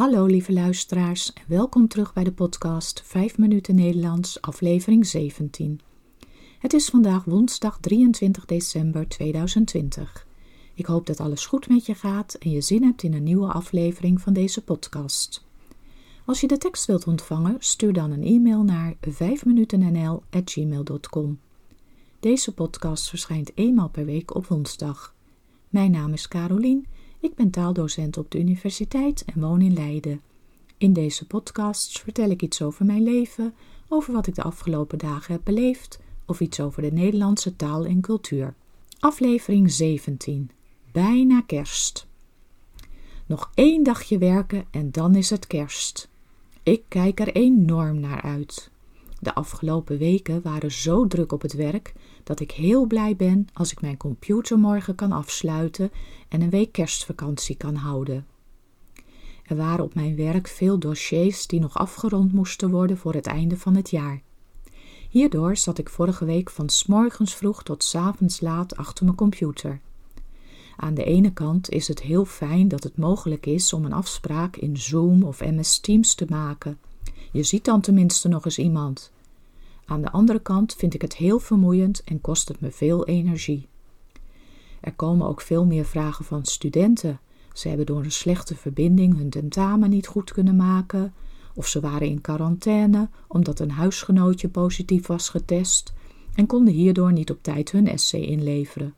Hallo lieve luisteraars en welkom terug bij de podcast 5 minuten Nederlands, aflevering 17. Het is vandaag woensdag 23 december 2020. Ik hoop dat alles goed met je gaat en je zin hebt in een nieuwe aflevering van deze podcast. Als je de tekst wilt ontvangen, stuur dan een e-mail naar 5minutennl@gmail.com. Deze podcast verschijnt eenmaal per week op woensdag. Mijn naam is Carolien ik ben taaldocent op de universiteit en woon in Leiden. In deze podcasts vertel ik iets over mijn leven, over wat ik de afgelopen dagen heb beleefd of iets over de Nederlandse taal en cultuur. Aflevering 17. Bijna kerst. Nog één dagje werken en dan is het kerst. Ik kijk er enorm naar uit. De afgelopen weken waren zo druk op het werk dat ik heel blij ben als ik mijn computer morgen kan afsluiten en een week kerstvakantie kan houden. Er waren op mijn werk veel dossiers die nog afgerond moesten worden voor het einde van het jaar. Hierdoor zat ik vorige week van s morgens vroeg tot s avonds laat achter mijn computer. Aan de ene kant is het heel fijn dat het mogelijk is om een afspraak in Zoom of MS Teams te maken. Je ziet dan tenminste nog eens iemand. Aan de andere kant vind ik het heel vermoeiend en kost het me veel energie. Er komen ook veel meer vragen van studenten. Ze hebben door een slechte verbinding hun tentamen niet goed kunnen maken, of ze waren in quarantaine omdat een huisgenootje positief was getest en konden hierdoor niet op tijd hun essay inleveren.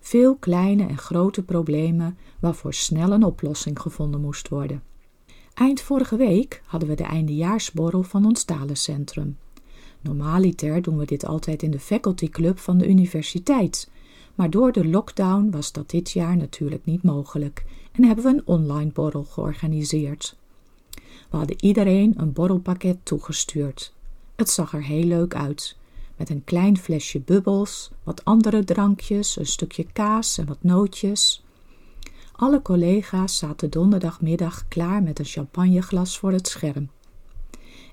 Veel kleine en grote problemen waarvoor snel een oplossing gevonden moest worden. Eind vorige week hadden we de eindejaarsborrel van ons talencentrum. Normaliter doen we dit altijd in de faculty club van de universiteit. Maar door de lockdown was dat dit jaar natuurlijk niet mogelijk en hebben we een online borrel georganiseerd. We hadden iedereen een borrelpakket toegestuurd. Het zag er heel leuk uit. Met een klein flesje bubbels, wat andere drankjes, een stukje kaas en wat nootjes. Alle collega's zaten donderdagmiddag klaar met een champagneglas voor het scherm.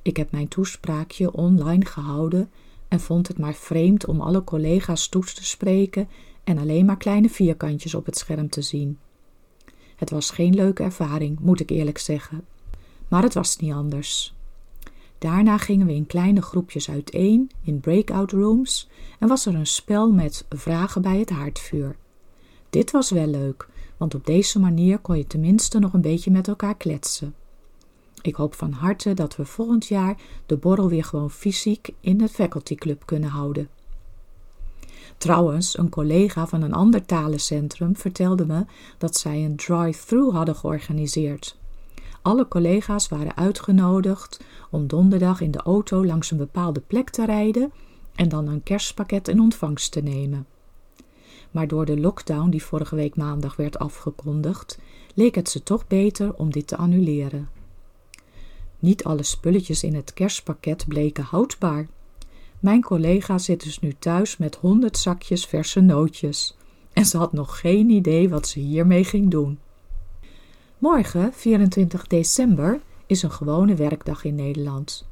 Ik heb mijn toespraakje online gehouden en vond het maar vreemd om alle collega's toe te spreken en alleen maar kleine vierkantjes op het scherm te zien. Het was geen leuke ervaring, moet ik eerlijk zeggen. Maar het was niet anders. Daarna gingen we in kleine groepjes uiteen in breakout rooms en was er een spel met vragen bij het haardvuur. Dit was wel leuk, want op deze manier kon je tenminste nog een beetje met elkaar kletsen. Ik hoop van harte dat we volgend jaar de borrel weer gewoon fysiek in het faculty club kunnen houden. Trouwens, een collega van een ander talencentrum vertelde me dat zij een drive-thru hadden georganiseerd. Alle collega's waren uitgenodigd om donderdag in de auto langs een bepaalde plek te rijden en dan een kerstpakket in ontvangst te nemen. Maar door de lockdown die vorige week maandag werd afgekondigd, leek het ze toch beter om dit te annuleren. Niet alle spulletjes in het kerstpakket bleken houdbaar. Mijn collega zit dus nu thuis met honderd zakjes verse nootjes. En ze had nog geen idee wat ze hiermee ging doen. Morgen, 24 december, is een gewone werkdag in Nederland.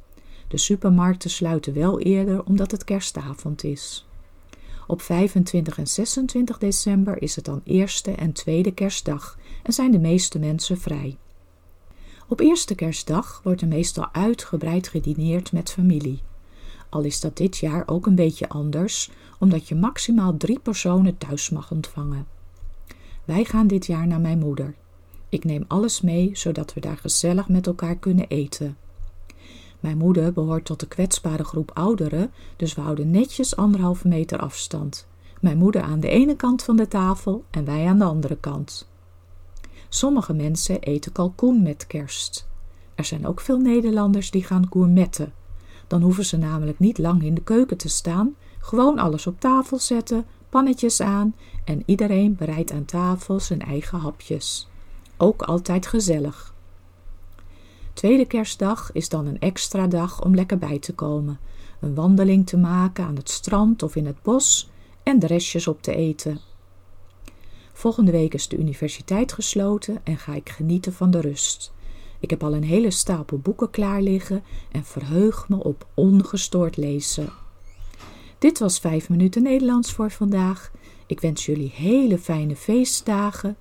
De supermarkten sluiten wel eerder omdat het kerstavond is. Op 25 en 26 december is het dan eerste en tweede kerstdag en zijn de meeste mensen vrij. Op eerste kerstdag wordt er meestal uitgebreid gedineerd met familie. Al is dat dit jaar ook een beetje anders, omdat je maximaal drie personen thuis mag ontvangen. Wij gaan dit jaar naar mijn moeder. Ik neem alles mee, zodat we daar gezellig met elkaar kunnen eten. Mijn moeder behoort tot de kwetsbare groep ouderen, dus we houden netjes anderhalve meter afstand. Mijn moeder aan de ene kant van de tafel en wij aan de andere kant. Sommige mensen eten kalkoen met kerst. Er zijn ook veel Nederlanders die gaan gourmetten. Dan hoeven ze namelijk niet lang in de keuken te staan, gewoon alles op tafel zetten, pannetjes aan en iedereen bereidt aan tafel zijn eigen hapjes. Ook altijd gezellig. Tweede kerstdag is dan een extra dag om lekker bij te komen, een wandeling te maken aan het strand of in het bos en de restjes op te eten. Volgende week is de universiteit gesloten en ga ik genieten van de rust. Ik heb al een hele stapel boeken klaar liggen en verheug me op ongestoord lezen. Dit was 5 minuten Nederlands voor vandaag. Ik wens jullie hele fijne feestdagen.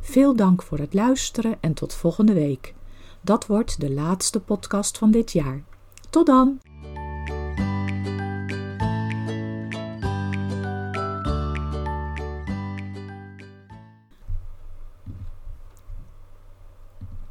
Veel dank voor het luisteren en tot volgende week. Dat wordt de laatste podcast van dit jaar. Tot dan!